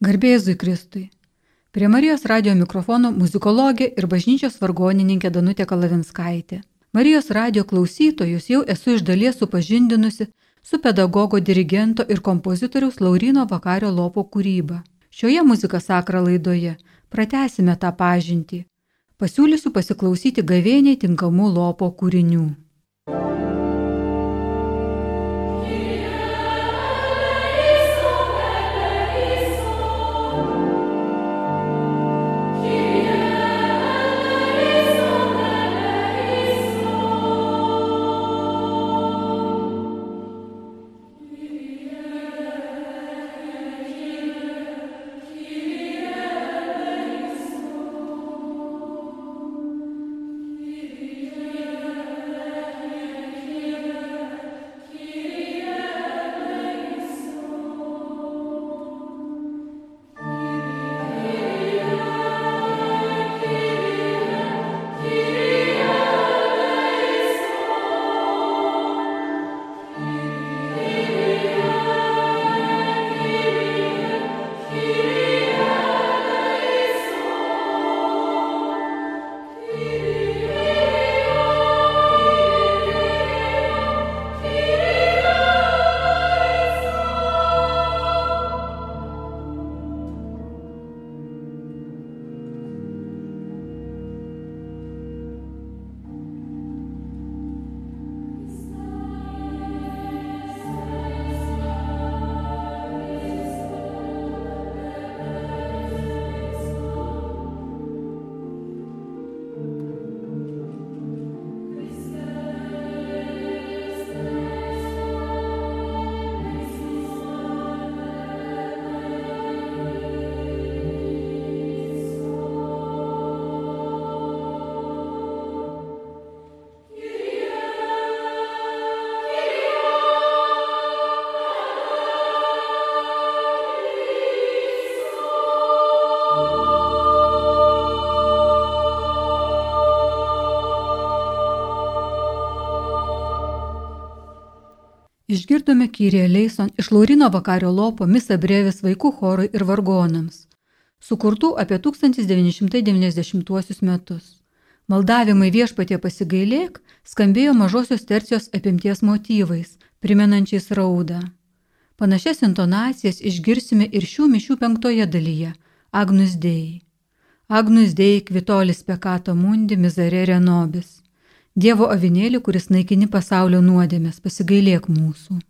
Garbėjai Kristui. Prie Marijos radio mikrofono muzikologė ir bažnyčios vargonininkė Danutė Kalavinskaitė. Marijos radio klausytojus jau esu iš dalies supažindinusi su pedagogo dirigento ir kompozitoriaus Laurino Vakario Lopo kūryba. Šioje muzika sakra laidoje pratesime tą pažintį. Pasiūlysiu pasiklausyti gavėniai tinkamų Lopo kūrinių. Išgirdome Kyrė Leison iš Laurino Vakario Lopo Misa Brevis vaikų chorui ir vargonams, sukurtų apie 1990 metus. Maldavimai viešpatie pasigailėk skambėjo mažosios tercijos apimties motyvais, primenančiais raudą. Panašias intonacijas išgirsime ir šių mišių penktoje dalyje - Agnus Dei. Agnus Dei kvitolis pekato mundi mizarė nobis. Dievo avinėlį, kuris naikini pasaulio nuodėmės, pasigailėk mūsų.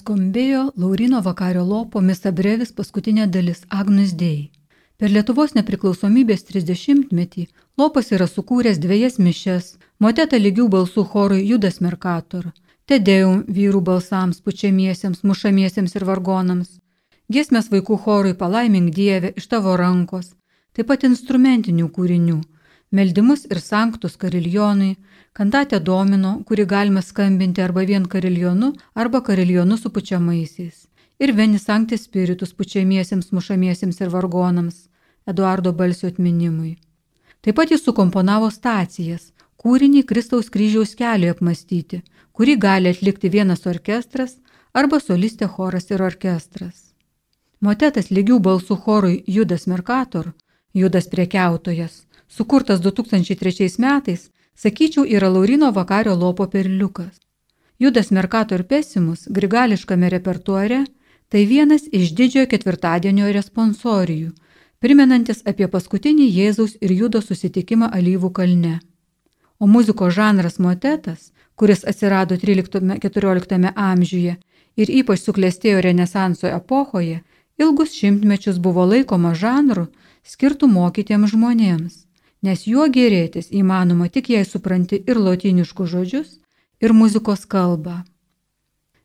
Nuskambėjo Laurino Vakario Lopo Misabrevis paskutinė dalis Agnus Dei. Per Lietuvos nepriklausomybės 30-metį Lopas yra sukūręs dviejas mišes - motetą lygių balsų chorui Judas Merkator, Tedeum vyrų balsams, pučiamiesiems, mušamiesiems ir vargonams, giesmės vaikų chorui Palaimink Dieve iš tavo rankos, taip pat instrumentinių kūrinių meldimus ir sanktus kariljonui, kantatę domino, kurį galima skambinti arba vien kariljonu, arba kariljonu su pučiamaisiais. Ir vieni sanktis spiritus pučiamiesiems, mušamiesiems ir vargonams, Eduardo balsio atminimui. Taip pat jis sukomponavo stacijas, kūrinį Kristaus kryžiaus keliui apmastyti, kurį gali atlikti vienas orkestras arba solistė choras ir orkestras. Motetas lygių balsų chorui Judas Merkator, Judas priekiautojas, sukurtas 2003 metais, sakyčiau, yra Laurino Vakario lopo perliukas. Judas Merkator Pesimus grigališkame repertuare tai vienas iš didžiojo ketvirtadienio responsorijų, primenantis apie paskutinį Jėzaus ir Judo susitikimą Alyvų kalne. O muzikos žanras motetas, kuris atsirado 13-14 amžiuje ir ypač suklestėjo Renesanso epochoje, ilgus šimtmečius buvo laikoma žanru skirtų mokytiems žmonėms nes juo gerėtis įmanoma tik jei supranti ir lotyniškus žodžius, ir muzikos kalbą.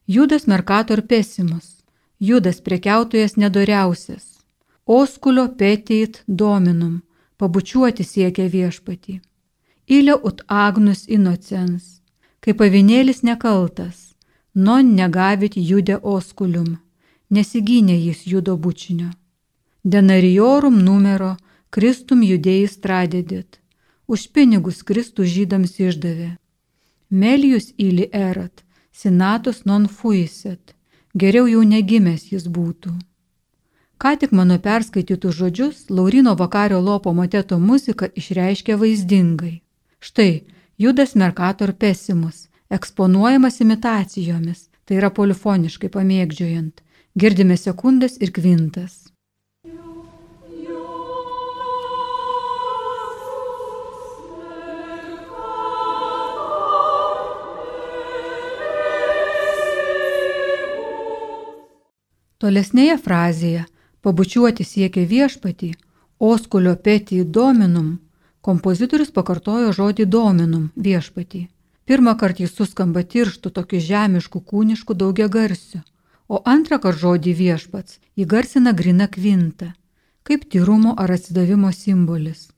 Judas Merkator pesimus, Judas prekiautojas nedoriausias, oskulio peteit dominum, pabučiuoti siekia viešpatį. Ilė ut agnus inocens, kaip pavinėlis nekaltas, non negavit jude oskulium, nesigynė jis judo bučinio. Denariorum numero Kristum judėjus tradidit, už pinigus Kristų žydams išdavė. Melijus įli erat, sinatus non fuiset, geriau jau negimęs jis būtų. Ką tik mano perskaitytus žodžius Laurino Vakario Lopo moteto muzika išreiškia vaizdingai. Štai Judas Merkator pesimus, eksponuojamas imitacijomis, tai yra polifoniškai pamėgdžiojant, girdime sekundas ir kvintas. Tolesnėje frazėje pabučiuoti siekia viešpatį, oskulio petį dominum, kompozitorius pakartojo žodį dominum viešpatį. Pirmą kartą jis suskamba tirštų tokiu žemišku kūnišku daugia garsiu, o antrą kartą žodį viešpats įgarsina grina kvintą, kaip tyrumo ar atsidavimo simbolis.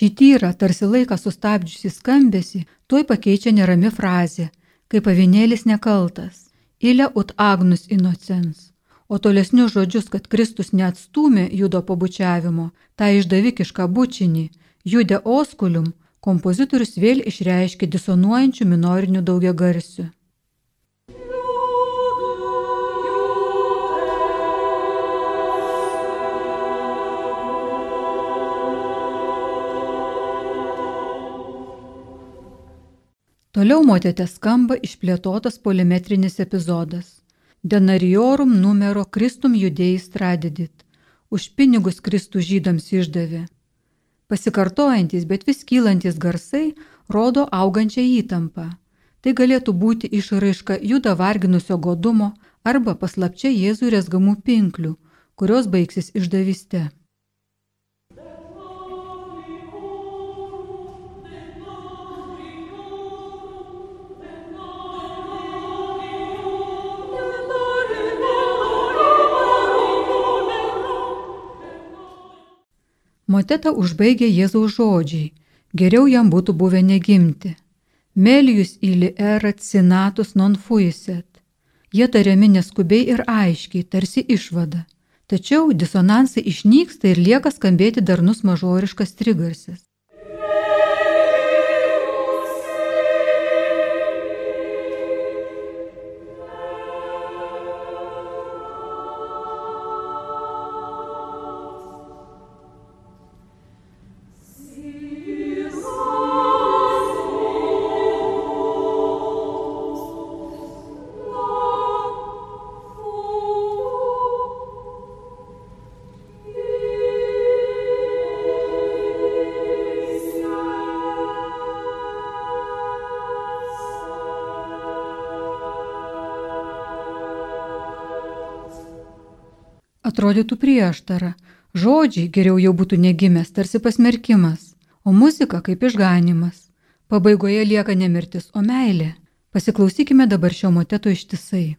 Šį tyrą, tarsi laiką sustabdžiusi skambesi, tuoj pakeičia nerami frazė, kaip pavinėlis nekaltas, ilė ut agnus inocens. O tolesnius žodžius, kad Kristus neatstumė judo pabučiavimo, tą išdavikišką bučinį, jude oskulium, kompozitorius vėl išreiškia disonuojančių minorinių daugiagarsių. Toliau motete skamba išplėtotas polimetrinis epizodas. Denariorum numero Kristum judėjai stradidit. Už pinigus Kristų žydams išdavė. Pasikartojantis, bet vis kylantis garsai rodo augančią įtampą. Tai galėtų būti išraiška juda varginusio godumo arba paslapčia Jėzų resgamų pinklių, kurios baigsis išdavyste. Motetą užbaigė Jėzaus žodžiai, geriau jam būtų buvę negimti. Melijus ili erat sinatus non fuiset. Jie tariami neskubiai ir aiškiai, tarsi išvada. Tačiau disonansai išnyksta ir lieka skambėti darnus mažoriškas trigarsis. Atrodytų prieštara. Žodžiai geriau jau būtų negimęs, tarsi pasmerkimas, o muzika kaip išganimas. Pabaigoje lieka ne mirtis, o meilė. Pasiklausykime dabar šio moteto ištisai.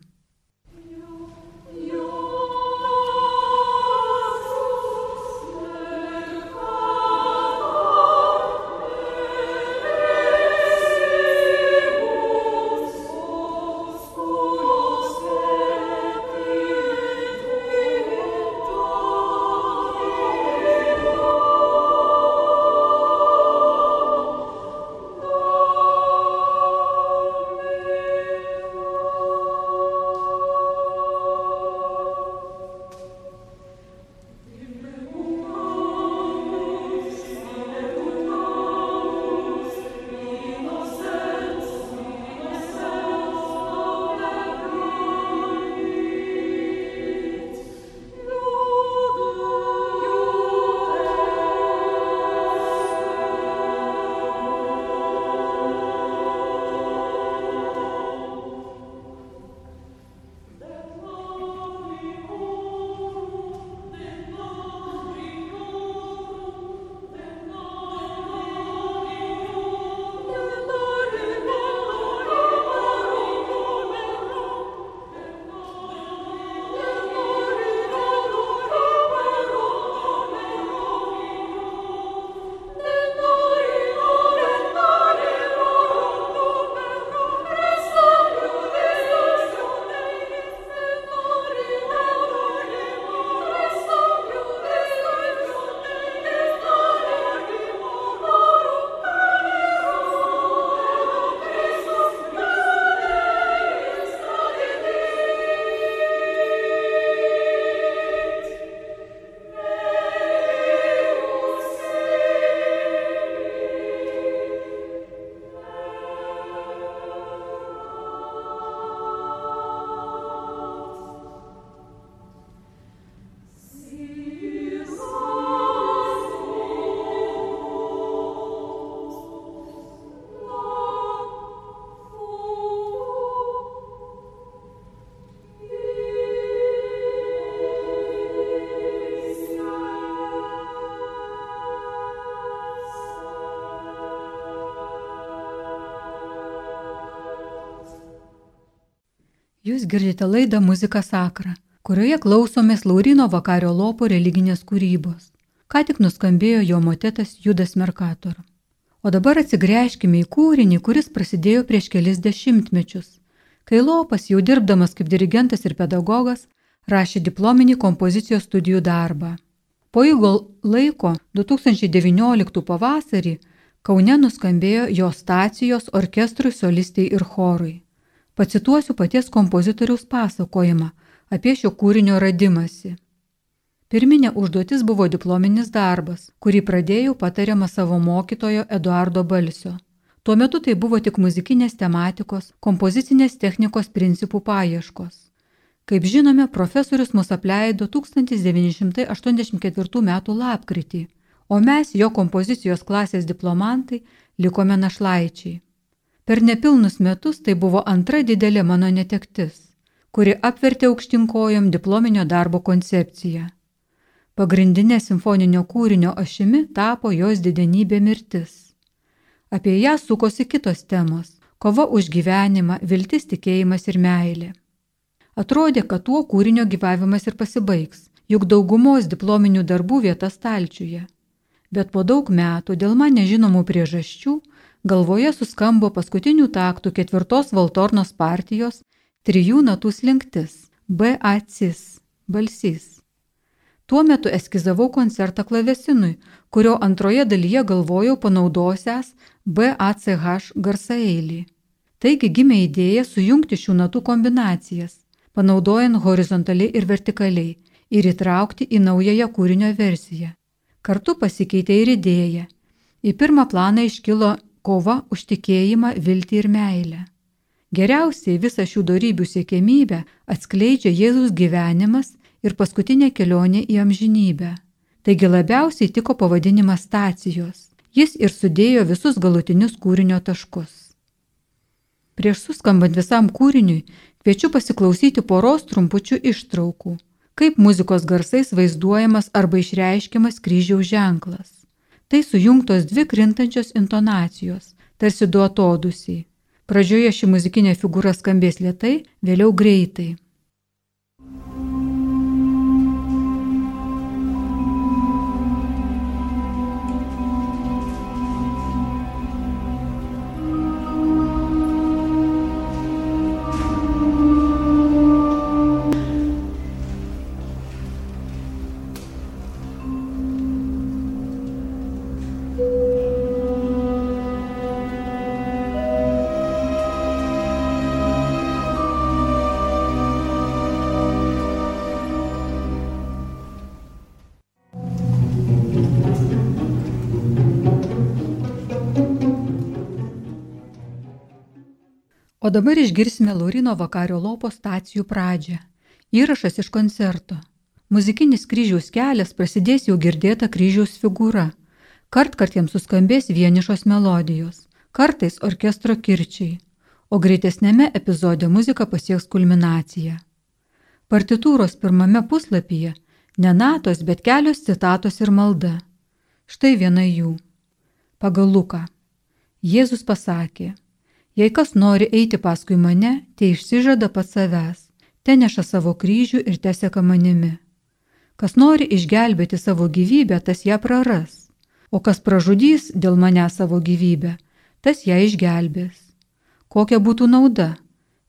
Jūs girdite laidą Muzika Sakra, kurioje klausomės Laurino Vakario Lopo religinės kūrybos. Ką tik nuskambėjo jo motetas Judas Merkator. O dabar atsigręžkime į kūrinį, kuris prasidėjo prieš kelis dešimtmečius, kai Lopas, jau dirbdamas kaip dirigentas ir pedagogas, rašė diplominį kompozicijos studijų darbą. Po ilgo laiko, 2019 pavasarį, Kaune nuskambėjo jo stacijos orkestrui, solistiai ir chorui. Pacituosiu paties kompozitoriaus pasakojimą apie šio kūrinio radimąsi. Pirminė užduotis buvo diplominis darbas, kurį pradėjau patariamą savo mokytojo Eduardo Balsio. Tuo metu tai buvo tik muzikinės tematikos, kompozicinės technikos principų paieškos. Kaip žinome, profesorius mus apleido 1984 m. lapkritį, o mes, jo kompozicijos klasės diplomantai, likome našlaičiai. Per nepilnus metus tai buvo antra didelė mano netektis, kuri apvertė aukštinkojom diplominio darbo koncepciją. Pagrindinė simfoninio kūrinio ašimi tapo jos didenybė mirtis. Apie ją sukosi kitos temos - kova už gyvenimą, viltis, tikėjimas ir meilė. Atrodė, kad tuo kūrinio gyvavimas ir pasibaigs, juk daugumos diplominių darbų vieta stalčiuje. Bet po daug metų dėl man nežinomų priežasčių galvoje suskambo paskutinių taktų ketvirtos Valtornos partijos trijų natų slinktis - BACIS - balsys. Tuo metu eskizavau koncertą klavesinui, kurio antroje dalyje galvojau panaudosiąs BACH garsaeilį. Taigi gimė idėja sujungti šių natų kombinacijas, panaudojant horizontaliai ir vertikaliai ir įtraukti į naująją kūrinio versiją. Kartu pasikeitė ir idėja. Į pirmą planą iškilo kova už tikėjimą, viltį ir meilę. Geriausiai visą šių darybių siekėmybę atskleidžia Jėzus gyvenimas ir paskutinė kelionė į amžinybę. Taigi labiausiai tiko pavadinimas stacijos. Jis ir sudėjo visus galutinius kūrinio taškus. Prieš suskambant visam kūriniui kviečiu pasiklausyti poros trumpučių ištraukų. kaip muzikos garsais vaizduojamas arba išreiškiamas kryžiaus ženklas. Tai sujungtos dvi krintančios intonacijos, tarsi du atodusiai. Pradžioje ši muzikinė figūra skambės lietai, vėliau greitai. O dabar išgirsime Laurino Vakario Lopo stacijų pradžią. Įrašas iš koncerto. Muzikinis kryžiaus kelias prasidės jau girdėta kryžiaus figūra. Kart kart jiems suskambės vienišos melodijos, kartais orkestro kirčiai, o greitesnėme epizode muzika pasieks kulminaciją. Partitūros pirmame puslapyje ne natos, bet kelios citatos ir malda. Štai viena jų. Pagal Luką. Jėzus pasakė, Jei kas nori eiti paskui mane, tai išsižada pats savęs, te neša savo kryžių ir teseka manimi. Kas nori išgelbėti savo gyvybę, tas ją praras, o kas pražudys dėl mane savo gyvybę, tas ją išgelbės. Kokia būtų nauda,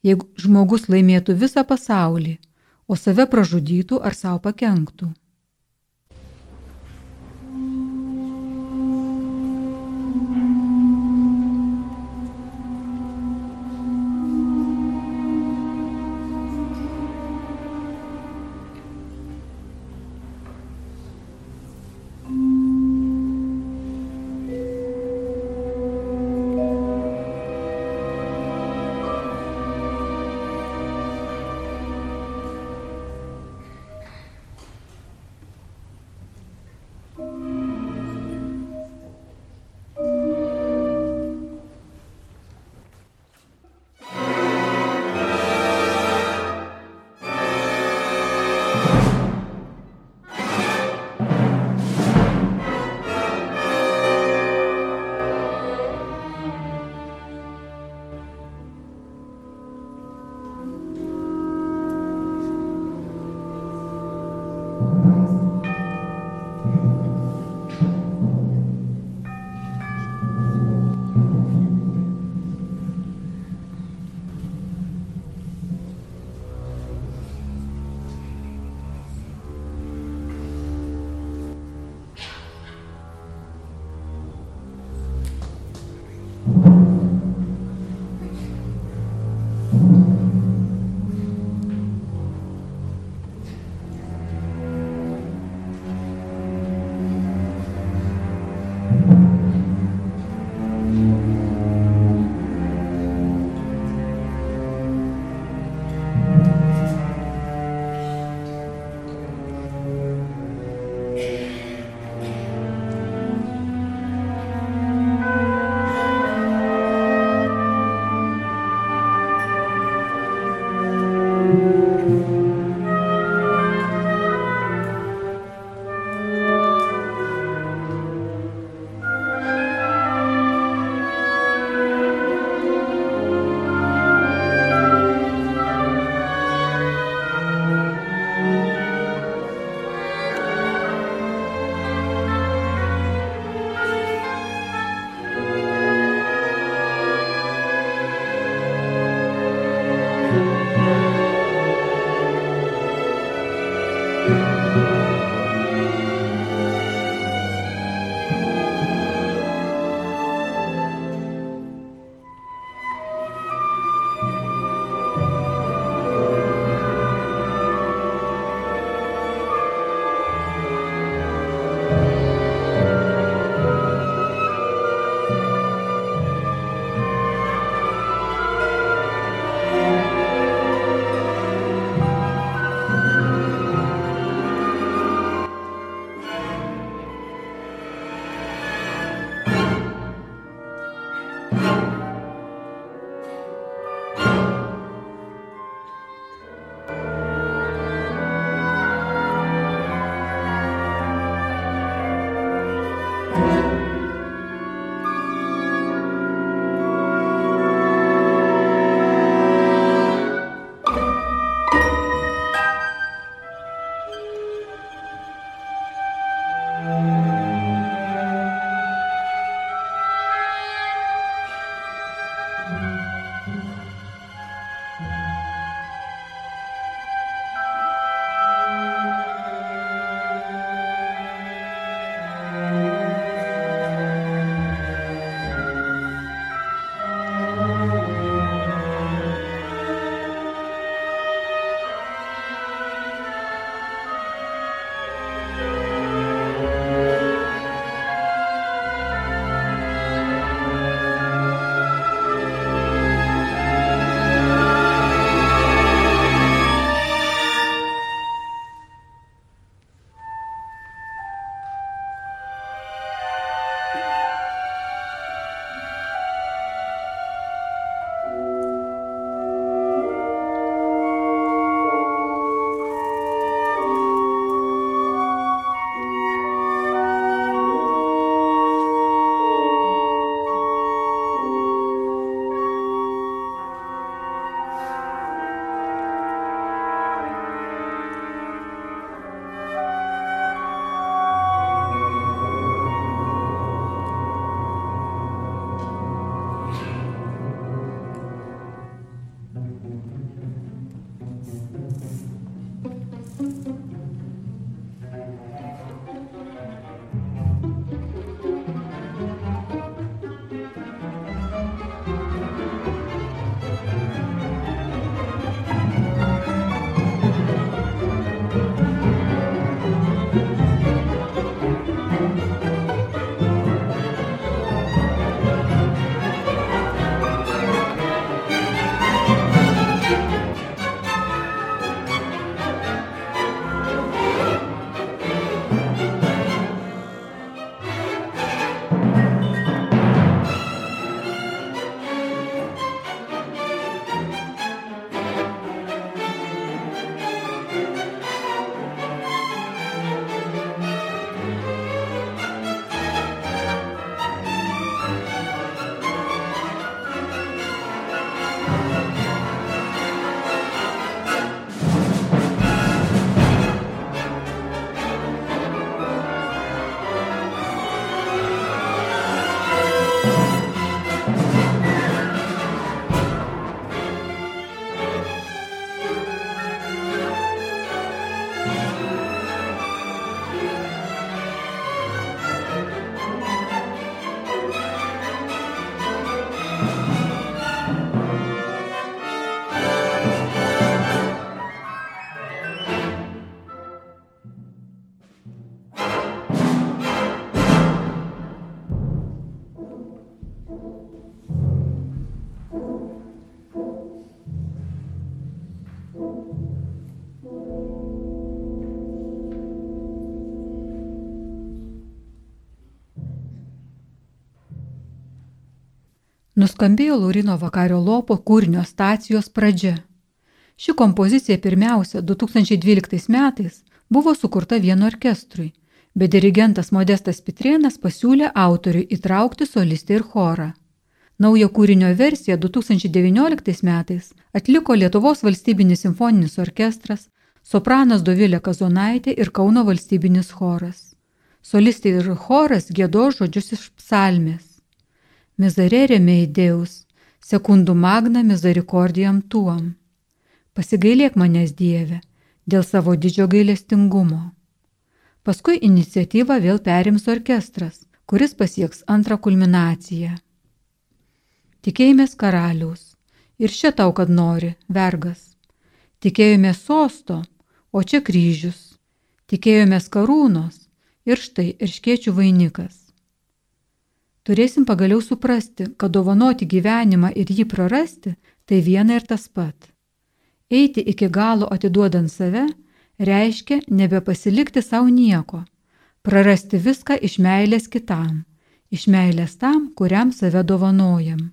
jeigu žmogus laimėtų visą pasaulį, o save pražudytų ar savo pakenktų? Nuskambėjo Laurino Vakario Lopo kūrinio stacijos pradžia. Ši kompozicija pirmiausia 2012 metais buvo sukurta vienu orkestrui, bet dirigentas Modestas Pitrienas pasiūlė autoriui įtraukti solistę ir chorą. Naują kūrinio versiją 2019 metais atliko Lietuvos valstybinis simfoninis orkestras, sopranas Dovilė Kazonaitė ir Kauno valstybinis choras. Solistė ir choras gėdo žodžius iš psalmės. Mizarerė meidėjus, sekundų magna mizarikordijam tuom. Pasigailėk manęs Dieve dėl savo didžio gailestingumo. Paskui iniciatyvą vėl perims orkestras, kuris pasieks antrą kulminaciją. Tikėjomės karaliaus ir čia tau, kad nori, vergas. Tikėjomės sosto, o čia kryžius. Tikėjomės karūnos ir štai irškiečių vainikas. Turėsim pagaliau suprasti, kad dovanoti gyvenimą ir jį prarasti tai viena ir tas pat. Eiti iki galo atiduodant save reiškia nebepasilikti savo nieko, prarasti viską iš meilės kitam, iš meilės tam, kuriam save dovanojam.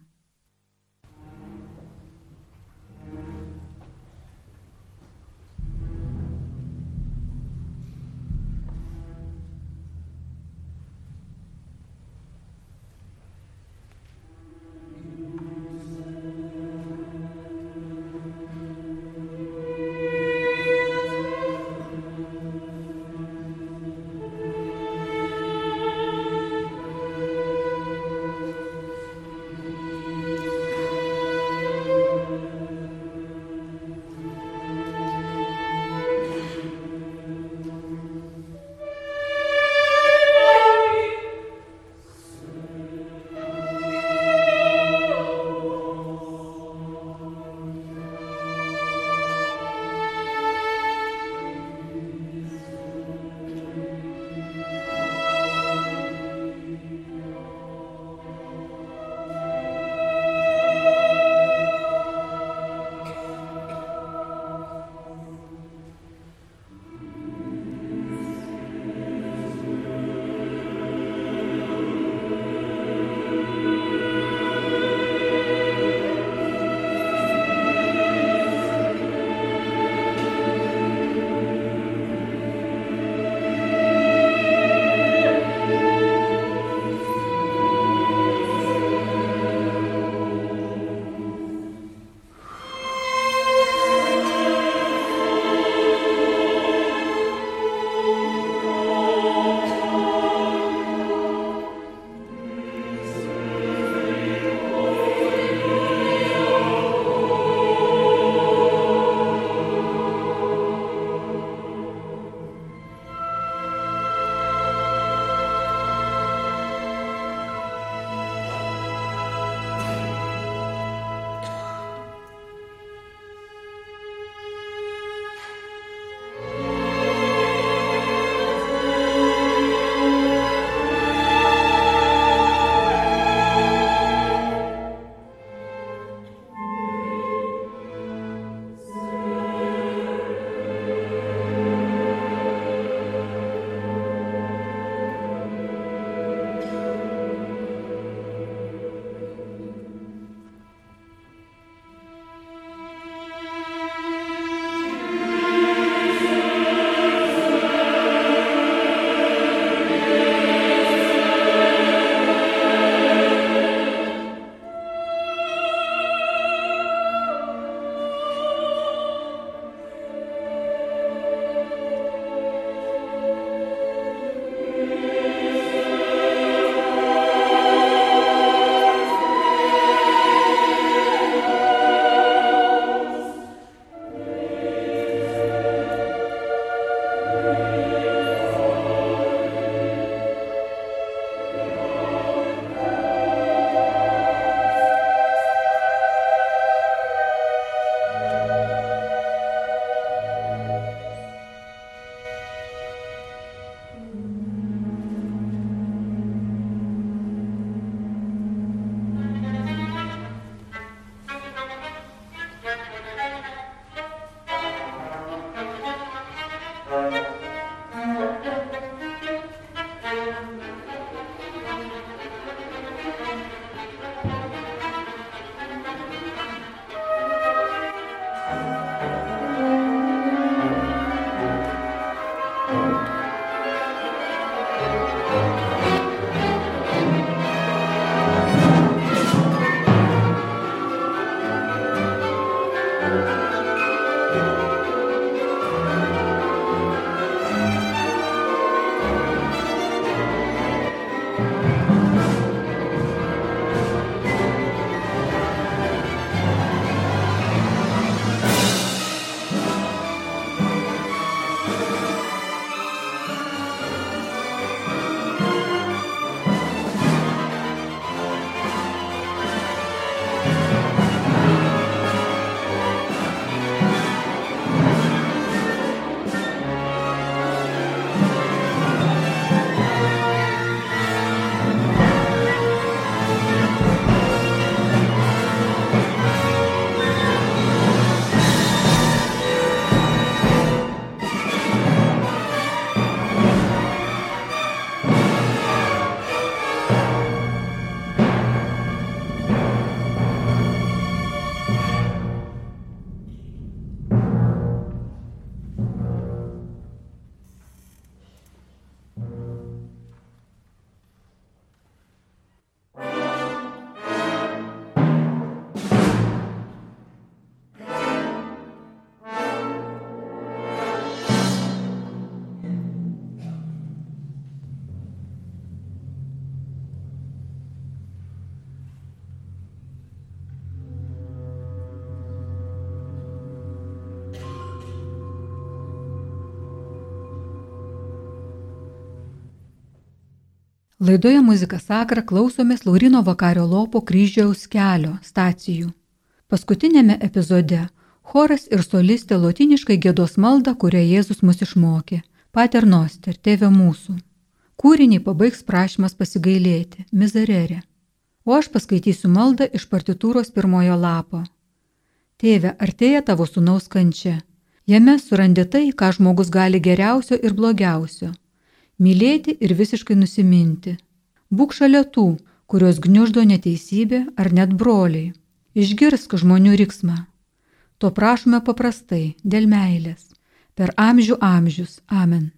Laidoje muzika sakra klausomės Laurino Vakario Lopo kryžiaus kelio stacijų. Paskutinėme epizode choras ir solistė lotiniškai gėdos maldą, kurią Jėzus mus išmokė. Pater Noster, tėve mūsų. Kūrinį pabaigs prašymas pasigailėti, mizererė. O aš paskaitysiu maldą iš partitūros pirmojo lapo. Tėve, artėja tavo sunaus kančia. Jame surandi tai, ką žmogus gali geriausio ir blogiausio - mylėti ir visiškai nusiminti. Būk šalia tų, kurios gniuždo neteisybė ar net broliai. Išgirsk žmonių riksmą. To prašome paprastai, dėl meilės. Per amžių amžius. Amen.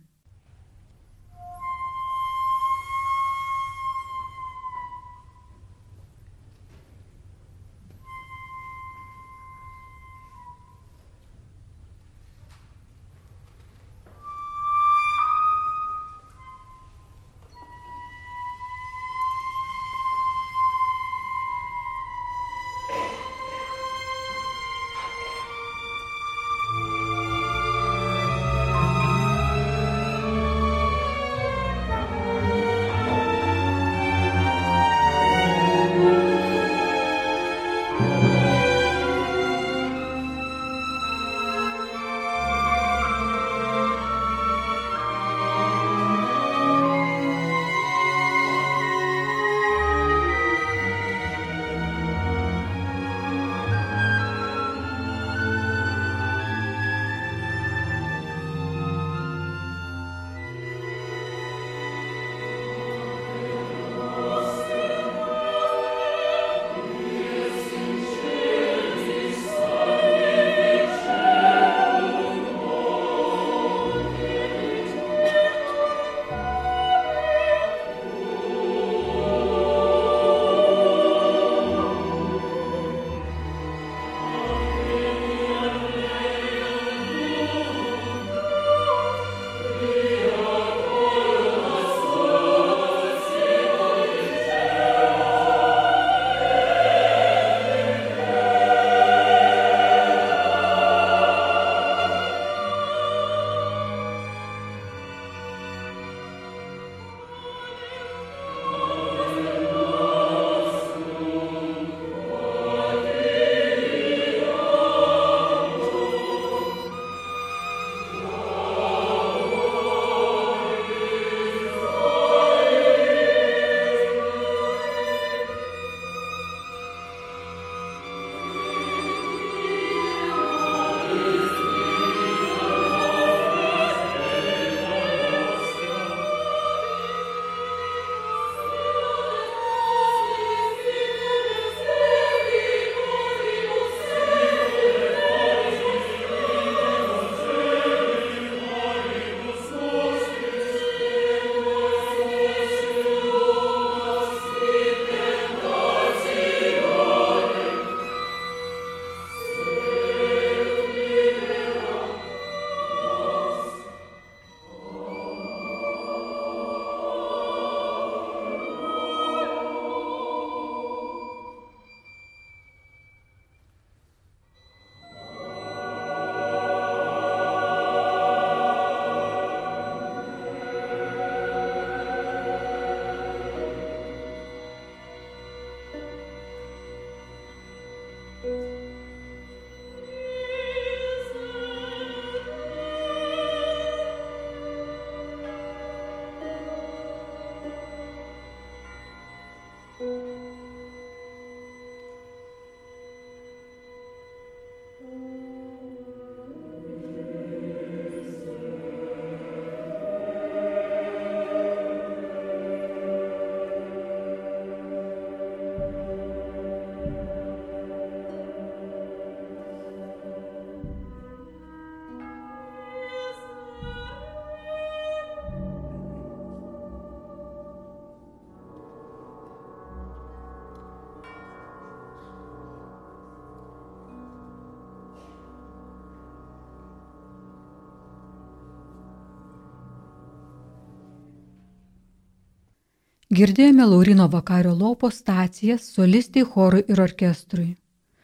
Girdėjome Laurino Vakario Lopo stacijas solistai chorui ir orkestrui.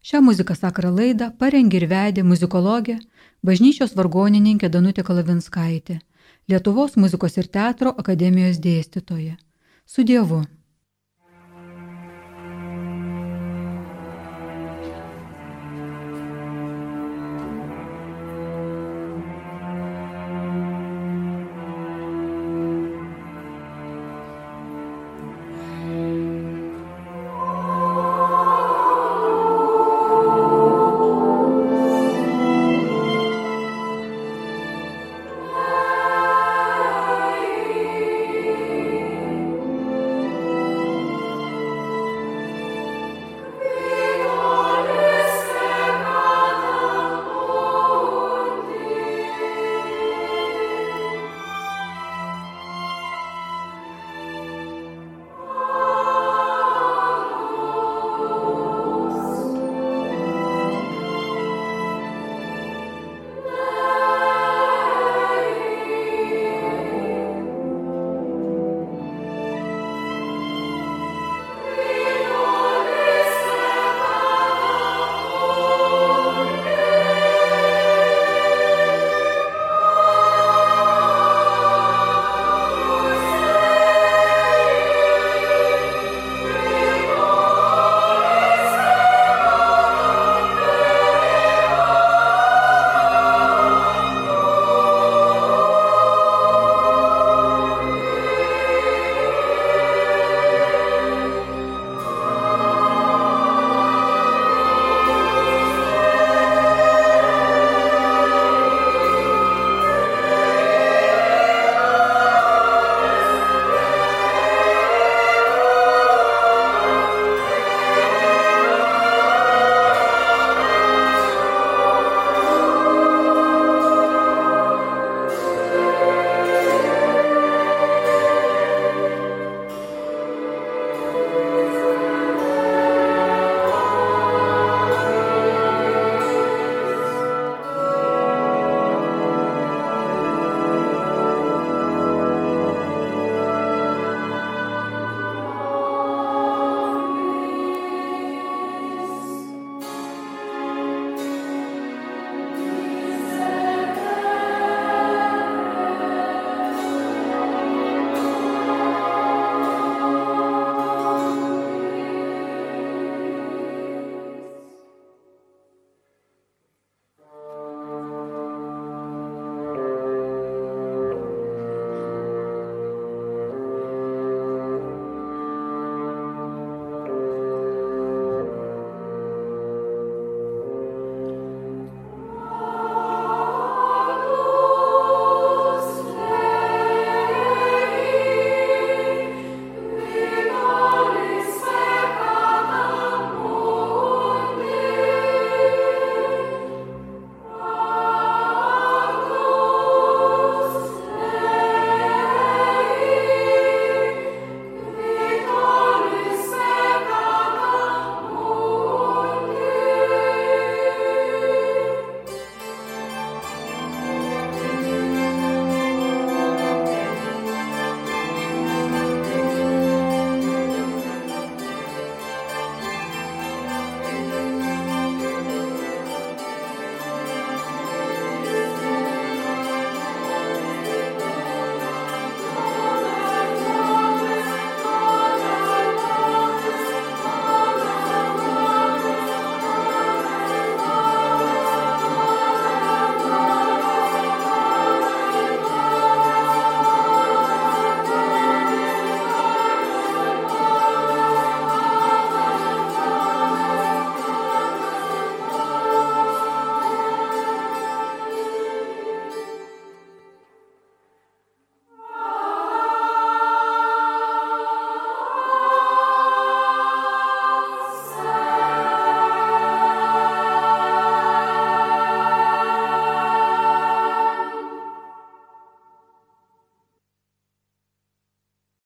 Šią muziką sakrą laidą parengė ir vedė muzikologė, bažnyčios vargonininkė Danutė Kalavinskaitė, Lietuvos muzikos ir teatro akademijos dėstytoja. su Dievu.